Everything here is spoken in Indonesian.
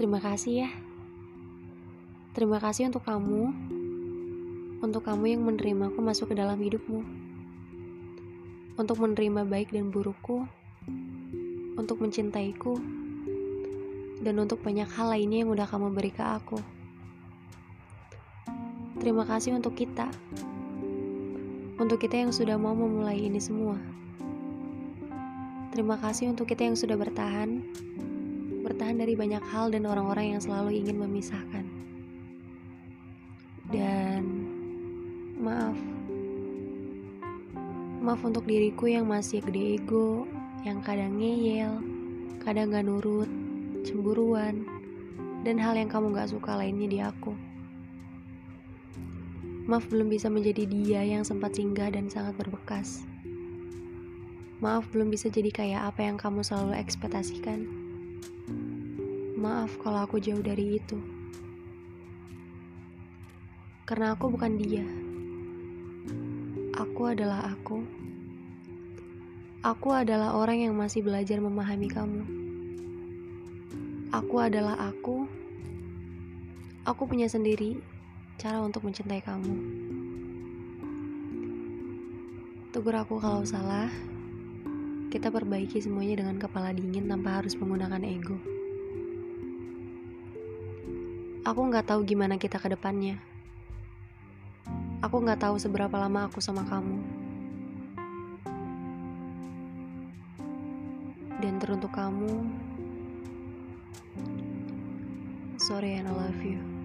Terima kasih ya. Terima kasih untuk kamu, untuk kamu yang menerima aku masuk ke dalam hidupmu, untuk menerima baik dan burukku, untuk mencintaiku, dan untuk banyak hal lainnya yang udah kamu beri ke aku. Terima kasih untuk kita, untuk kita yang sudah mau memulai ini semua. Terima kasih untuk kita yang sudah bertahan, bertahan dari banyak hal dan orang-orang yang selalu ingin memisahkan. Dan maaf, maaf untuk diriku yang masih gede ego, yang kadang ngeyel, kadang gak nurut, cemburuan, dan hal yang kamu gak suka lainnya di aku. Maaf belum bisa menjadi dia yang sempat singgah dan sangat berbekas. Maaf belum bisa jadi kayak apa yang kamu selalu ekspektasikan. Maaf kalau aku jauh dari itu. Karena aku bukan dia. Aku adalah aku. Aku adalah orang yang masih belajar memahami kamu. Aku adalah aku. Aku punya sendiri cara untuk mencintai kamu. Tegur aku kalau salah. Kita perbaiki semuanya dengan kepala dingin tanpa harus menggunakan ego. Aku nggak tahu gimana kita ke depannya. Aku nggak tahu seberapa lama aku sama kamu. Dan teruntuk kamu, sorry and I love you.